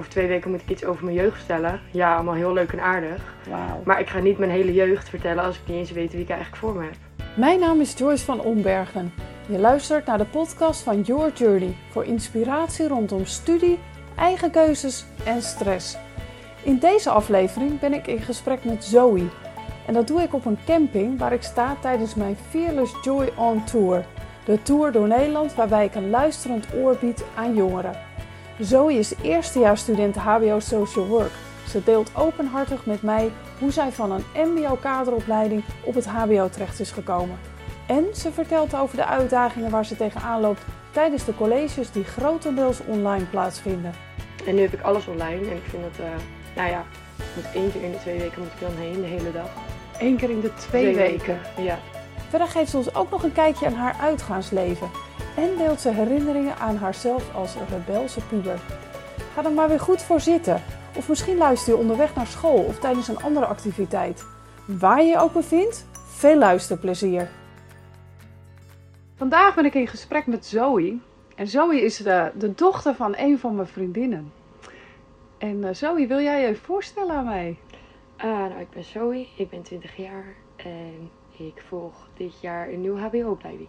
over twee weken moet ik iets over mijn jeugd vertellen. Ja, allemaal heel leuk en aardig. Wauw. Maar ik ga niet mijn hele jeugd vertellen als ik niet eens weet wie ik eigenlijk voor me heb. Mijn naam is Joyce van Ombergen. Je luistert naar de podcast van Your Journey voor inspiratie rondom studie, eigen keuzes en stress. In deze aflevering ben ik in gesprek met Zoe. En dat doe ik op een camping waar ik sta tijdens mijn Fearless Joy on Tour. De tour door Nederland waarbij ik een luisterend oor bied aan jongeren. Zoe is eerstejaarsstudent HBO Social Work. Ze deelt openhartig met mij hoe zij van een MBO-kaderopleiding op het HBO terecht is gekomen. En ze vertelt over de uitdagingen waar ze tegenaan loopt tijdens de colleges die grotendeels online plaatsvinden. En nu heb ik alles online en ik vind dat, eh, nou ja, moet één keer in de twee weken moet ik dan heen, de hele dag. Eén keer in de twee, weken. Ja. Verder geeft ze ons ook nog een kijkje aan haar uitgaansleven. En deelt ze herinneringen aan haarzelf als rebelse puber. Ga er maar weer goed voor zitten. Of misschien luister je onderweg naar school of tijdens een andere activiteit. Waar je je ook bevindt, veel luisterplezier. Vandaag ben ik in gesprek met Zoe. En Zoe is de, de dochter van een van mijn vriendinnen. En eh, Zoe, wil jij je voorstellen aan mij? Ah, nou, ik ben Zoe, ik ben 20 jaar en ik volg dit jaar een nieuwe HBO-opleiding.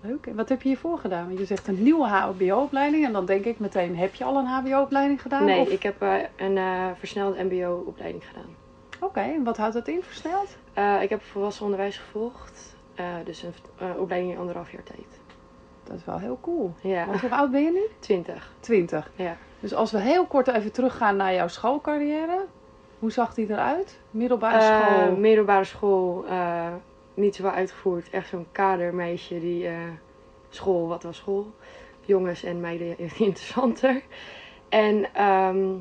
Leuk. En wat heb je hiervoor gedaan? Want je zegt een nieuwe HBO-opleiding. En dan denk ik meteen, heb je al een HBO-opleiding gedaan? Nee, Of- ik heb eh, een eh, versnelde MBO-opleiding gedaan. Oké, en wat houdt dat in, versneld? Eh, ik heb volwassen onderwijs gevolgd, dus een opleiding in anderhalf jaar tijd. Dat is wel heel cool. Ja, Want hoe oud ben je nu? 20. 20. Ja. Dus als we heel kort even teruggaan naar jouw schoolcarrière. Hoe zag die eruit? Middelbare school? middelbare school, niet zo wel uitgevoerd. Echt zo'n kadermeisje die... eh, school, wat was school? Jongens en meiden interessanter. En ehm,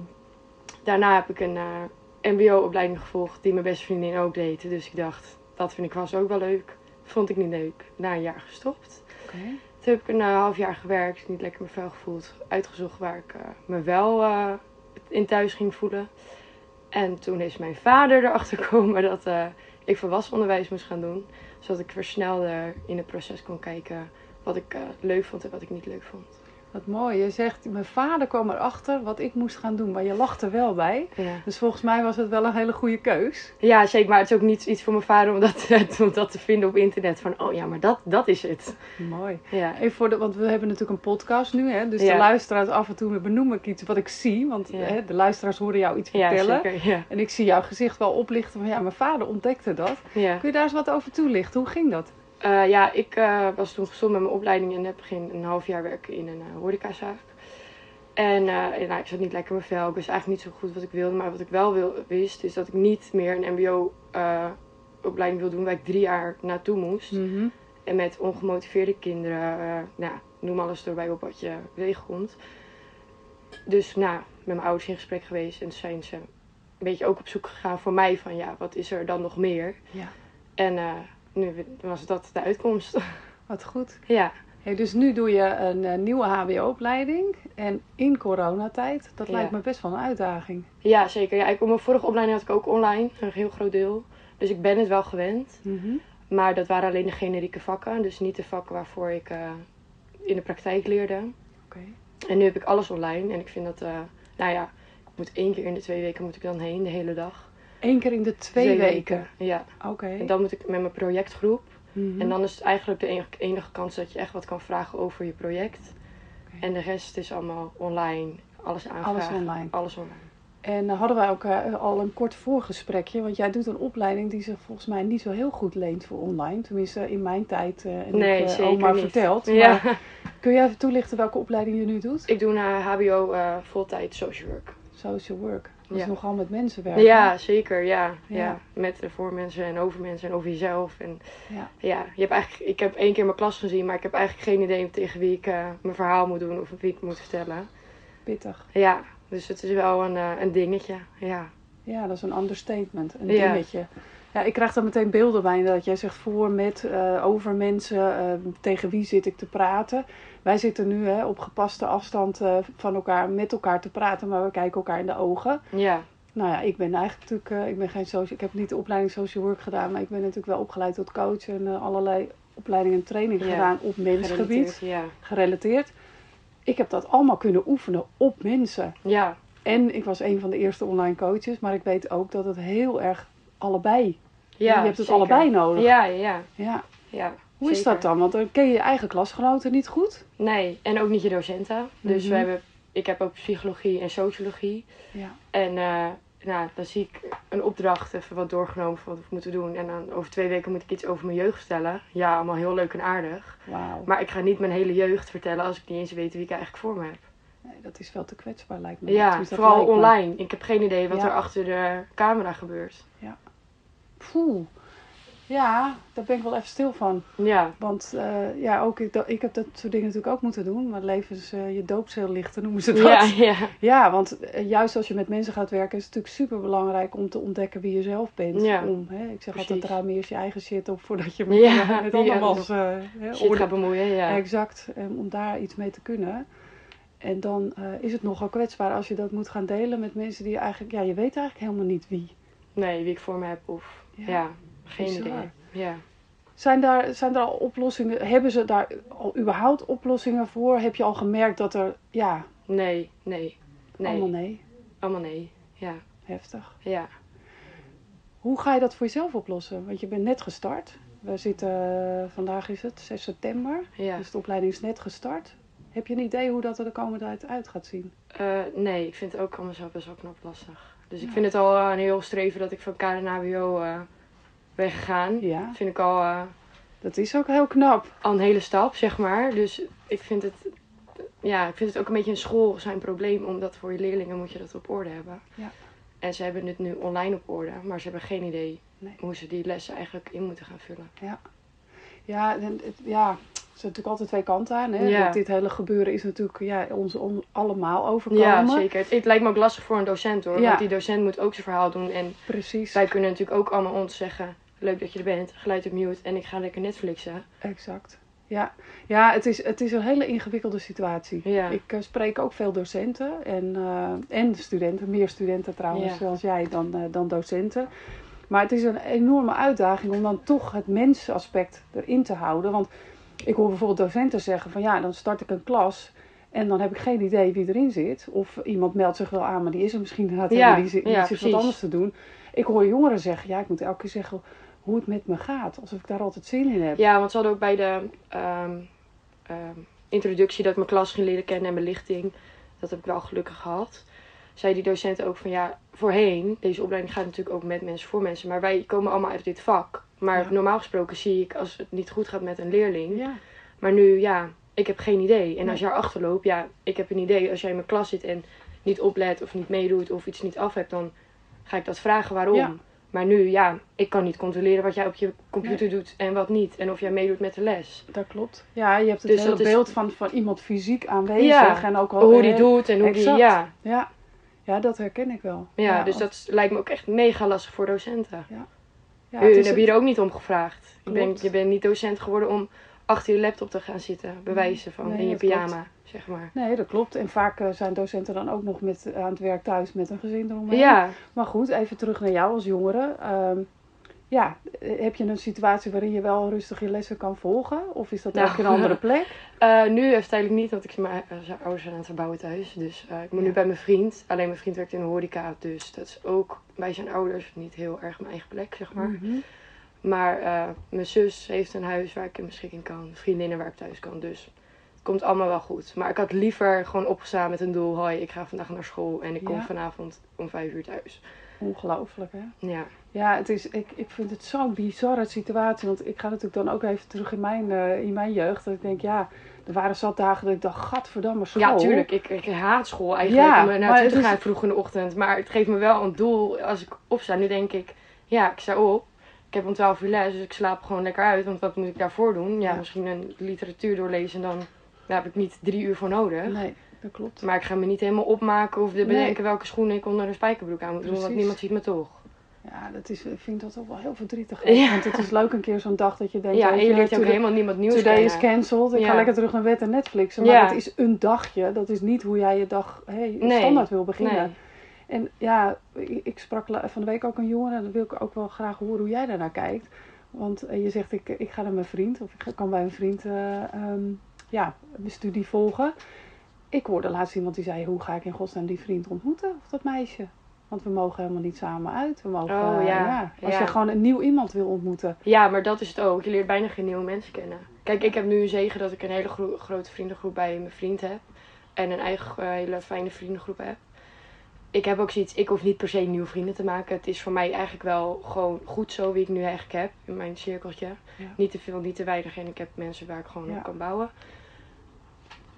daarna heb ik een eh, mbo-opleiding gevolgd die mijn beste vriendin ook deed. Dus ik dacht, dat vind ik vast ook wel leuk. Vond ik niet leuk. Na een jaar gestopt. Toen heb ik een eh, half jaar gewerkt, niet lekker mijn vel gevoeld. Uitgezocht waar ik me wel in thuis ging voelen. En toen is mijn vader erachter gekomen dat ik volwassen onderwijs moest gaan doen. Zodat ik versnelder in het proces kon kijken wat ik eh, leuk vond en wat ik niet leuk vond. Wat mooi. Je zegt, mijn vader kwam erachter wat ik moest gaan doen. Maar je lacht er wel bij. Ja. Dus volgens mij was het wel een hele goede keus. ja, zeker. Maar het is ook niet iets voor mijn vader om dat, om dat te vinden op internet. Van, oh ja, maar dat, dat is het. Mooi. Ja, Even voor de, want we hebben natuurlijk een podcast nu, hè? dus Ja. de luisteraars af en toe benoem ik iets wat ik zie, want hè, de luisteraars horen jou iets ja vertellen. zeker. Ja. En ik zie jouw gezicht wel oplichten van ja, mijn vader ontdekte dat. Kun je daar eens wat over toelichten? Hoe ging dat? Eh, ja, ik eh, was toen gestopt met mijn opleiding en heb begin een half jaar werken in een uh, horecazaak. En eh, en, nou, ik zat niet lekker in mijn vel. Ik wist eigenlijk niet zo goed wat ik wilde. Maar wat ik wel wil, wist, is dat ik niet meer een mbo-opleiding wil doen waar ik drie jaar naartoe moest. En met ongemotiveerde kinderen, eh, nou, noem alles erbij op wat je tegenkomt. Dus nou, met mijn ouders in gesprek geweest en toen zijn ze een beetje ook op zoek gegaan voor mij van ja, wat is er dan nog meer? Ja. En eh, nu was dat de uitkomst. Wat goed. ja, Hey, dus nu doe je een eh, nieuwe HBO-opleiding en in coronatijd, dat Ja. lijkt me best wel een uitdaging. ja, zeker. Ja, ik, op mijn vorige opleiding had ik ook online, een heel groot deel. Dus ik ben het wel gewend. Maar dat waren alleen de generieke vakken, dus niet de vakken waarvoor ik eh, in de praktijk leerde. Oké. En nu heb ik alles online en ik vind dat, eh, nou ja, ik moet één keer in de twee weken moet ik dan heen, de hele dag. Eén keer in de twee, weken. Ja, Oké. en dan moet ik met mijn projectgroep. Mhm. En dan is het eigenlijk de enige, enige kans dat je echt wat kan vragen over je project. En de rest is allemaal online, alles aanvragen. Alles online. Alles online. En uh, hadden wij ook uh, al een kort voorgesprekje, want jij doet een opleiding die zich volgens mij niet zo heel goed leent voor online. Tenminste, in mijn tijd uh, en Nee, ik oma verteld. Ja. Maar kun jij even toelichten welke opleiding je nu doet? Ik doe naar HBO eh voltijd social work. Social work. Dat is nogal met mensen werken. Ja, zeker. Ja. Ja. Met en voor mensen en over mensen en over jezelf. En Ja. ja, je hebt eigenlijk, ik heb één keer mijn klas gezien, maar ik heb eigenlijk geen idee tegen wie ik eh, mijn verhaal moet doen of wie ik moet vertellen. Pittig. Ja, dus het is wel een, eh, een dingetje. Ja. Ja, dat is een understatement. Een dingetje. Ja, ik krijg daar meteen beelden bij. Dat jij zegt voor, met, eh, over mensen. eh, tegen wie zit ik te praten. Wij zitten nu hè, op gepaste afstand eh, van elkaar met elkaar te praten. Maar we kijken elkaar in de ogen. Ja. Nou ja, ik ben eigenlijk natuurlijk, ik ben geen social, ik heb niet de opleiding social work gedaan, maar ik ben natuurlijk wel opgeleid tot coach en allerlei opleidingen en trainingen Ja, gedaan op mensgebied, Gerelateerd, Ja. gerelateerd. ik heb dat allemaal kunnen oefenen op mensen. Ja, En ik was een van de eerste online coaches, maar ik weet ook dat het heel erg allebei. Ja je hebt het zeker. allebei nodig. Ja, ja, Ja. ja. Hoe is dat dan? Want dan ken je je eigen klasgenoten niet goed. Nee, en ook niet je docenten. Dus Mhm. we hebben, ik heb ook psychologie en sociologie. Ja. En eh, nou, dan zie ik een opdracht even wat doorgenomen van wat we moeten doen. En dan over twee weken moet ik iets over mijn jeugd vertellen. Ja, allemaal heel leuk en aardig. Wauw. Maar ik ga niet mijn hele jeugd vertellen als ik niet eens weet wie ik eigenlijk voor me heb. Nee, dat is veel te kwetsbaar lijkt me. Ja, dat vooral me. online. Ik heb geen idee wat Ja. er achter de camera gebeurt. Poeh. Ja, daar ben ik wel even stil van. Ja, Want eh, ja, ook ik, ik heb dat soort dingen natuurlijk ook moeten doen. Maar levens uh, je doopceel lichten noemen ze dat. ja, ja. Ja, want eh, juist als je met mensen gaat werken, is het natuurlijk super belangrijk om te ontdekken wie je zelf bent. Ja, om, hè, ik zeg precies. altijd ruim eerst je eigen shit op voordat je met, Ja, met ja, andermans hè, Shit gaat bemoeien, ja. Exact, om daar iets mee te kunnen. En dan is het nogal kwetsbaar als je dat moet gaan delen met mensen die je eigenlijk, ja, je weet eigenlijk helemaal niet wie. Nee, wie ik voor me heb of... Ja, Ja, geen bizar. idee. Ja. Zijn daar, zijn er al oplossingen, hebben ze daar al überhaupt oplossingen voor? Heb je al gemerkt dat er, ja, Nee, nee, nee. allemaal nee, Allemaal nee. Ja, heftig. ja. Hoe ga je dat voor jezelf oplossen? Want je bent net gestart. We zitten, eh, vandaag is het 6 september, ja. dus de opleiding is net gestart. Heb je een idee hoe dat er de komende tijd uit gaat zien? Eh, nee, ik vind het ook allemaal zo best wel knap lastig. Dus ik Ja. vind het al eh, een heel streven dat ik van KNHBO eh ben gegaan. Ja, vind ik al, dat is ook heel knap. al een hele stap, zeg maar. Dus ik vind het... Ja, ik vind het ook een beetje een school zijn probleem. Omdat voor je leerlingen moet je dat op orde hebben. Ja. En ze hebben het nu online op orde. Maar ze hebben geen idee Nee. hoe ze die lessen eigenlijk in moeten gaan vullen. Ja, het, ja, er zijn natuurlijk altijd twee kanten aan. Hè? Ja. Dit hele gebeuren is natuurlijk ja, ons on- allemaal overkomen. Ja, zeker. Het, het lijkt me ook lastig voor een docent hoor. Ja. Want die docent moet ook zijn verhaal doen. En Precies, wij kunnen natuurlijk ook allemaal ons zeggen... Leuk dat je er bent, geluid op mute en ik ga lekker Netflixen. exact. Ja, ja het, is, het is een hele ingewikkelde situatie. Ja. Ik eh, spreek ook veel docenten en, eh, en studenten. Meer studenten trouwens, Ja. zoals jij, dan, eh, dan docenten. Maar het is een enorme uitdaging om dan toch het mensaspect erin te houden. Want ik hoor bijvoorbeeld docenten zeggen van ja, dan start ik een klas... En dan heb ik geen idee wie erin zit. Of iemand meldt zich wel aan, maar die is er misschien inderdaad Ja. Die, die ja, zit wat anders te doen. Ik hoor jongeren zeggen, ja, ik moet elke keer zeggen hoe het met me gaat. Alsof ik daar altijd zin in heb. Ja, want ze hadden ook bij de ehm, ehm, introductie dat ik mijn klas ging leren kennen en belichting. Dat heb ik wel gelukkig gehad. Zei die docent ook van ja, voorheen, deze opleiding gaat natuurlijk ook met mensen voor mensen. Maar wij komen allemaal uit dit vak. Maar Ja. normaal gesproken zie ik als het niet goed gaat met een leerling. Ja, Maar nu, ja, ik heb geen idee. En Nee. als je erachter loopt, ja, ik heb een idee. Als jij in mijn klas zit en niet oplet of niet meedoet of iets niet af hebt, dan ga ik dat vragen waarom. Ja. Maar nu, ja, ik kan niet controleren wat jij op je computer doet en wat niet. En of jij meedoet met de les. dat klopt. Ja, je hebt het Dus hele is- beeld van, van iemand fysiek aanwezig. En ook al, hoe die doet en hoe exact. die, ja. Ja. Ja, dat herken ik wel. Ja, dus of- dat lijkt me ook echt mega lastig voor docenten. ja, het is- hebben hier ook niet om gevraagd. Je bent, je bent niet docent geworden om achter je laptop te gaan zitten, bewijzen van Nee, in je klopt. pyjama, zeg maar. Nee, dat klopt. En vaak eh, zijn docenten dan ook nog met, aan het werk thuis met een gezin eromheen. Ja, Maar goed, even terug naar jou als jongere. Ehm, ja, eh, heb je een situatie waarin je wel rustig je lessen kan volgen? Of is dat Nou. ook een andere plek? Eh, nu even tijdelijk niet, want ik mijn uh, ouders zijn aan het verbouwen thuis. Dus eh, ik moet Ja. nu bij mijn vriend. Alleen mijn vriend werkt in de horeca, dus dat is ook bij zijn ouders niet heel erg mijn eigen plek, zeg maar. Mhm. Maar eh, mijn zus heeft een huis waar ik in beschikking kan. Vriendinnen waar ik thuis kan. Dus het komt allemaal wel goed. Maar ik had liever gewoon opgestaan met een doel. Hoi, ik ga vandaag naar school en ik kom Ja. vanavond om vijf uur thuis. Ongelooflijk, hè? Ja, Ja, het is, ik, ik vind het zo'n bizarre situatie. Want ik ga natuurlijk dan ook even terug in mijn, eh, in mijn jeugd. Dat ik denk, ja, er waren zat dagen dat ik dacht, gadverdamme school. ja tuurlijk. Ik, ik haat school eigenlijk Ja, om naartoe het te is- gaan vroeg in de ochtend. Maar het geeft me wel een doel als ik opsta. Nu denk ik, ja, ik sta op. Ik heb om 12 uur les, dus ik slaap gewoon lekker uit. Want wat moet ik daarvoor doen? Ja, Ja. misschien een literatuur doorlezen. Dan daar heb ik niet drie uur voor nodig. Nee, dat klopt. Maar ik ga me niet helemaal opmaken of de bedenken welke schoenen ik onder een spijkerbroek aan moet doen. Want niemand ziet me toch. Ja, dat is, ik vind dat ook wel heel verdrietig. Ja. Want het is leuk een keer zo'n dag dat je denkt, Ja, en je leert ook helemaal niemand nieuws Today is kennen. cancelled. Ik ga lekker terug naar bed en Netflixen. Maar Ja. het is een dagje. Dat is niet hoe jij je dag hey, Nee. standaard wil beginnen. Nee. En ja, ik, sprak van de week ook een jongen. En dan wil ik ook wel graag horen hoe jij daarnaar kijkt. Want eh, je zegt, ik, ik ga naar mijn vriend. Of ik kan bij een vriend ehm, ja, mijn studie volgen. Ik hoorde laatst iemand die zei, hoe ga ik in godsnaam die vriend ontmoeten? Of dat meisje? Want we mogen helemaal niet samen uit. We mogen, Oh, eh, ja. Als Ja. je gewoon een nieuw iemand wil ontmoeten. Ja, maar dat is het ook. Je leert bijna geen nieuwe mensen kennen. Kijk, ik heb nu een zegen dat ik een hele gro- grote vriendengroep bij mijn vriend heb. En een eigen eh, hele fijne vriendengroep heb. Ik heb ook zoiets, ik hoef niet per se nieuwe vrienden te maken. Het is voor mij eigenlijk wel gewoon goed zo wie ik nu eigenlijk heb in mijn cirkeltje. Ja. Niet te veel, niet te weinig. En ik heb mensen waar ik gewoon op kan bouwen.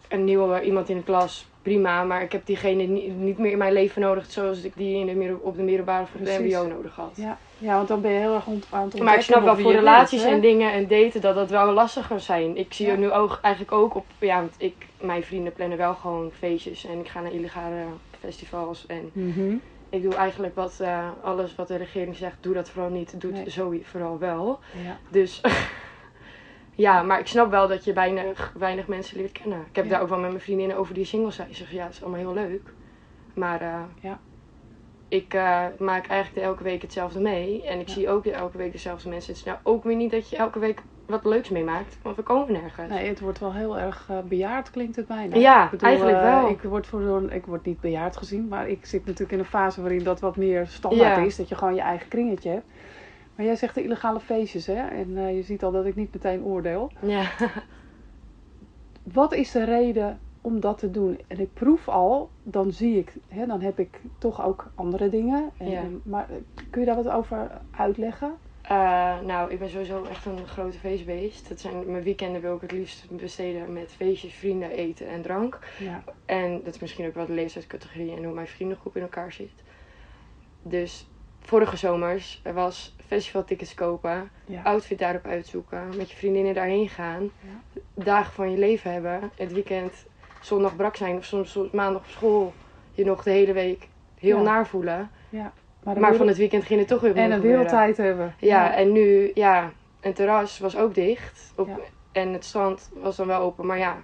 Een nieuwe iemand in de klas, prima. Maar ik heb diegene niet, meer in mijn leven nodig zoals ik die in de, op de middelbare of de mbo nodig had. Ja. ja, want dan ben je heel erg ont aan het. Maar ik snap wel voor relaties bent, en dingen en daten dat dat wel lastiger zijn. Ik zie Ja. er nu ook eigenlijk ook op, ja, want ik, mijn vrienden plannen wel gewoon feestjes en ik ga naar illegale festivals en Mhm. ik doe eigenlijk wat, eh, alles wat de regering zegt, doe dat vooral niet, doe Nee. zo vooral wel. Ja. Dus ja, maar ik snap wel dat je weinig, weinig mensen leert kennen. Ik heb Ja. daar ook wel met mijn vriendinnen over die singles zijn. Ze zeggen, ja, het is allemaal heel leuk. Maar eh, Ja. ik eh, maak eigenlijk elke week hetzelfde mee. En ik Ja. zie ook elke week dezelfde mensen. Het is nou ook weer niet dat je elke week wat leuks meemaakt. Want we komen nergens. Nee, het wordt wel heel erg eh, bejaard, klinkt het bijna. Ja, Ik bedoel, eigenlijk wel. ik, word voor zo'n, ik word niet bejaard gezien, maar ik zit natuurlijk in een fase waarin dat wat meer standaard is. Dat je gewoon je eigen kringetje hebt. Maar jij zegt de illegale feestjes, hè? En eh, je ziet al dat ik niet meteen oordeel. Ja. Wat is de reden om dat te doen? En ik proef al, dan zie ik, hè, dan heb ik toch ook andere dingen. En, Ja. maar eh, kun je daar wat over uitleggen? Eh, nou, ik ben sowieso echt een grote feestbeest. Dat zijn, mijn weekenden wil ik het liefst besteden met feestjes, vrienden, eten en drank. Ja. En dat is misschien ook wel de leeftijdscategorie en hoe mijn vriendengroep in elkaar zit. Dus vorige zomers er was festivaltickets kopen, Ja. outfit daarop uitzoeken, met je vriendinnen daarheen gaan, dagen van je leven hebben, het weekend zondag brak zijn of soms, maandag op school je nog de hele week heel Ja. naar voelen. Maar, dan Maar van het weekend ging het toch weer en een wereldtijd hebben. Ja, en nu, ja, een terras was ook dicht. Op, Ja. En het strand was dan wel open. Maar ja,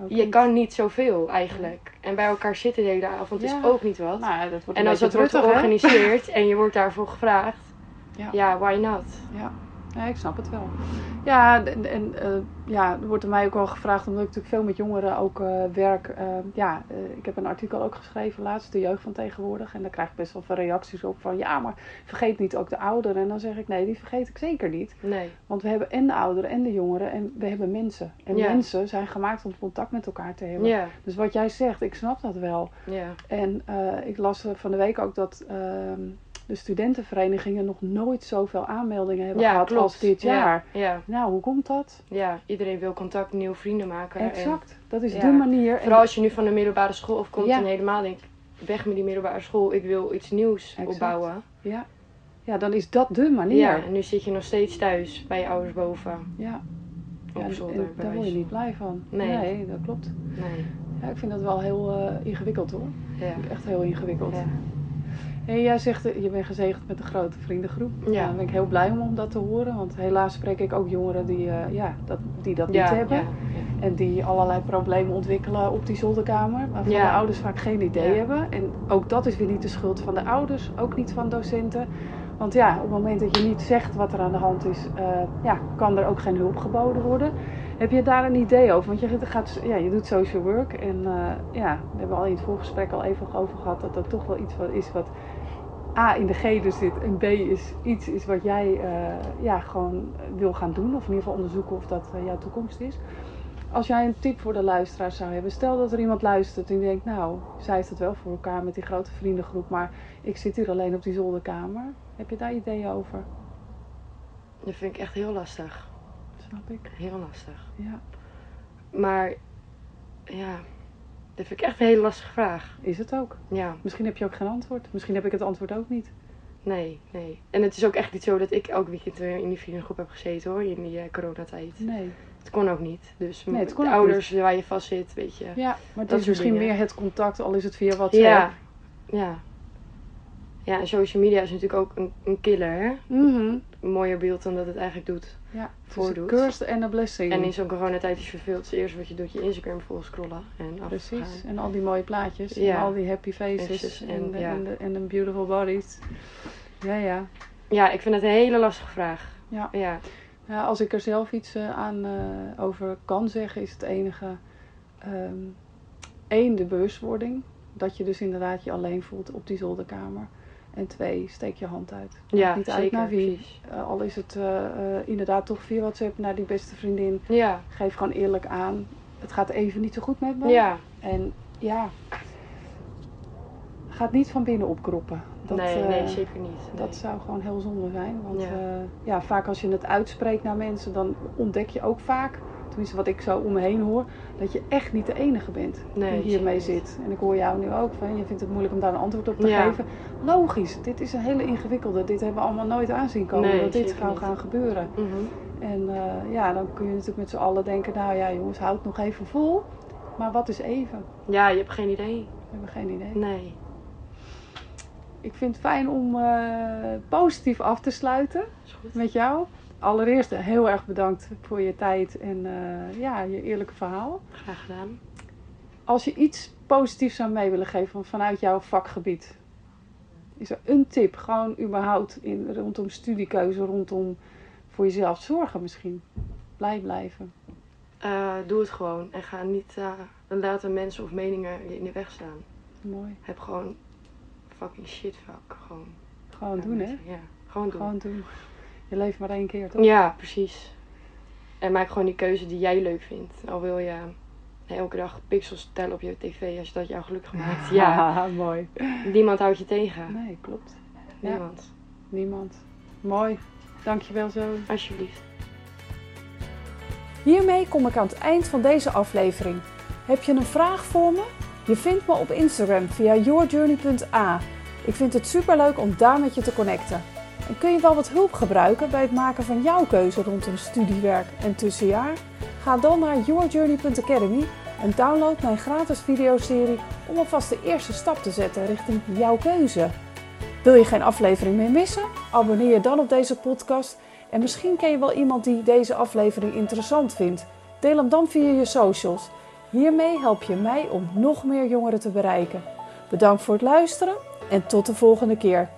Ook je kan niet zoveel eigenlijk. En bij elkaar zitten de hele avond Ja. is ook niet wat. Nou, dat wordt en als dat wordt georganiseerd en je wordt daarvoor gevraagd, Ja. ja, why not? Ja, ja ik snap het wel. Ja, en, en eh, ja, er wordt er mij ook wel gevraagd, omdat ik natuurlijk veel met jongeren ook eh, werk. eh, ja, ik heb een artikel ook geschreven laatst, de jeugd van tegenwoordig. En daar krijg ik best wel veel reacties op van, ja, maar vergeet niet ook de ouderen. En dan zeg ik, nee, die vergeet ik zeker niet. Nee. Want we hebben en de ouderen en de jongeren en we hebben mensen. En Ja. mensen zijn gemaakt om contact met elkaar te hebben. Ja, Dus wat jij zegt, ik snap dat wel. ja. En ik las van de week ook dat ehm, de studentenverenigingen nog nooit zoveel aanmeldingen hebben Ja, gehad klopt. als dit Ja, jaar. Ja, Nou, hoe komt dat? ja, iedereen wil contact, nieuwe vrienden maken. En Exact. Dat is ja. de manier. En- vooral als je nu van de middelbare school afkomt Ja. en helemaal denkt, weg met die middelbare school, ik wil iets nieuws Exact. opbouwen. ja. ja, dan is dat de manier. Ja, en nu zit je nog steeds thuis bij je ouders boven. Ja. Op Ja, en- zolder, daar word je niet blij van. Nee. dat klopt. Nee. Ja, ik vind dat wel heel eh, ingewikkeld hoor. Ja. Echt heel ingewikkeld. En jij zegt, eh, je bent gezegend met een grote vriendengroep. Ja. Daar ben ik heel blij om, om dat te horen. Want helaas spreek ik ook jongeren die, eh, ja, dat, die dat Ja, niet hebben. ja, En die allerlei problemen ontwikkelen op die zolderkamer. Waarvan de ouders vaak geen idee hebben. En ook dat is weer niet de schuld van de ouders. Ook niet van docenten. Want ja, op het moment dat je niet zegt wat er aan de hand is, eh, ja, kan er ook geen hulp geboden worden. Heb je daar een idee over? Want je, gaat, ja, je doet social work. En eh, ja, we hebben al in het voorgesprek al even over gehad dat dat toch wel iets wat is wat A in de genen zit en B is iets is wat jij eh, ja, gewoon wil gaan doen. Of in ieder geval onderzoeken of dat eh, jouw toekomst is. Als jij een tip voor de luisteraars zou hebben. Stel dat er iemand luistert en die denkt, nou, zij heeft het wel voor elkaar met die grote vriendengroep. Maar ik zit hier alleen op die zolderkamer. Heb je daar ideeën over? Dat vind ik echt heel lastig. Snap ik. Heel lastig. Ja. Maar ja, dat vind ik echt een hele lastige vraag. Is het ook. Ja, Misschien heb je ook geen antwoord. Misschien heb ik het antwoord ook niet. nee, nee. En het is ook echt niet zo dat ik elk weekend weer in die vriendengroep heb gezeten hoor, in die eh, coronatijd. Nee. Het kon ook niet. Dus Nee, de ook ouders waar je vast zit, weet je. Ja, maar het Dat is misschien dingen. meer het contact, al is het via WhatsApp. Ja, ja. Ja, en social media is natuurlijk ook een, een killer, hè? Mhm. Mooier beeld dan dat het eigenlijk doet. Ja, het is Voordoet. een curse en een blessing. En in zo'n coronatijd is verveeld. Het eerste wat je doet, je Instagram vol scrollen. En Precies. afgaan. En al die mooie plaatjes. Ja. En al die happy faces. En, en- de, ja. en, de, en de beautiful bodies. Ja, ja. Ja, ik vind het een hele lastige vraag. Ja. Ja, ja als ik er zelf iets eh, aan eh, over kan zeggen, is het enige... ehm, één, de bewustwording. Dat je dus inderdaad je alleen voelt op die zolderkamer. En twee, steek je hand uit. Ja, niet uit naar wie. Eh, al is het eh, eh, inderdaad toch via WhatsApp naar die beste vriendin. Ja, Geef gewoon eerlijk aan. Het gaat even niet zo goed met me. ja. En ja, gaat niet van binnen opkroppen. Dat, nee, nee, zeker niet. Nee. Dat zou gewoon heel zonde zijn. Want ja. ja, vaak als je het uitspreekt naar mensen, dan ontdek je ook vaak, tenminste wat ik zo om me heen hoor, dat je echt niet de enige bent Nee, die hiermee zit. En ik hoor jou nu ook van, je vindt het moeilijk om daar een antwoord op te Ja. geven. Logisch, dit is een hele ingewikkelde. Dit hebben we allemaal nooit aanzien komen, Nee, dat dit zou gaan gebeuren. Mhm. En eh, ja, dan kun je natuurlijk met z'n allen denken, nou ja jongens, houd het nog even vol. Maar wat is even? Ja, je hebt geen idee. We hebben geen idee. Nee. Ik vind het fijn om eh, positief af te sluiten. Met jou. Allereerst heel erg bedankt voor je tijd en eh, ja, je eerlijke verhaal. Graag gedaan. Als je iets positiefs zou mee willen geven van- vanuit jouw vakgebied, is er een tip, gewoon überhaupt in, rondom studiekeuze, rondom voor jezelf zorgen misschien. Blij blijven. Eh, doe het gewoon. En ga niet eh, laten mensen of meningen je in de weg staan. Mooi. Heb gewoon fucking shit fuck. Gewoon. Gewoon doen, hè? Ja, gewoon doen. Gewoon doen. Je leeft maar één keer, toch? Ja, precies. En maak gewoon die keuze die jij leuk vindt. Al wil je elke dag pixels tellen op je tv als dat jou gelukkig maakt. Ja, mooi. niemand houdt je tegen. Nee, klopt. Ja. Niemand. Niemand. Mooi. Dankjewel zo. Alsjeblieft. Hiermee kom ik aan het eind van deze aflevering. Heb je een vraag voor me? Je vindt me op Instagram via yourjourney.a. Ik vind het superleuk om daar met je te connecten. Kun je wel wat hulp gebruiken bij het maken van jouw keuze rondom studiewerk en tussenjaar? Ga dan naar yourjourney.academy en download mijn gratis videoserie om alvast de eerste stap te zetten richting jouw keuze. Wil je geen aflevering meer missen? Abonneer je dan op deze podcast en misschien ken je wel iemand die deze aflevering interessant vindt. Deel hem dan via je socials. Hiermee help je mij om nog meer jongeren te bereiken. Bedankt voor het luisteren en tot de volgende keer.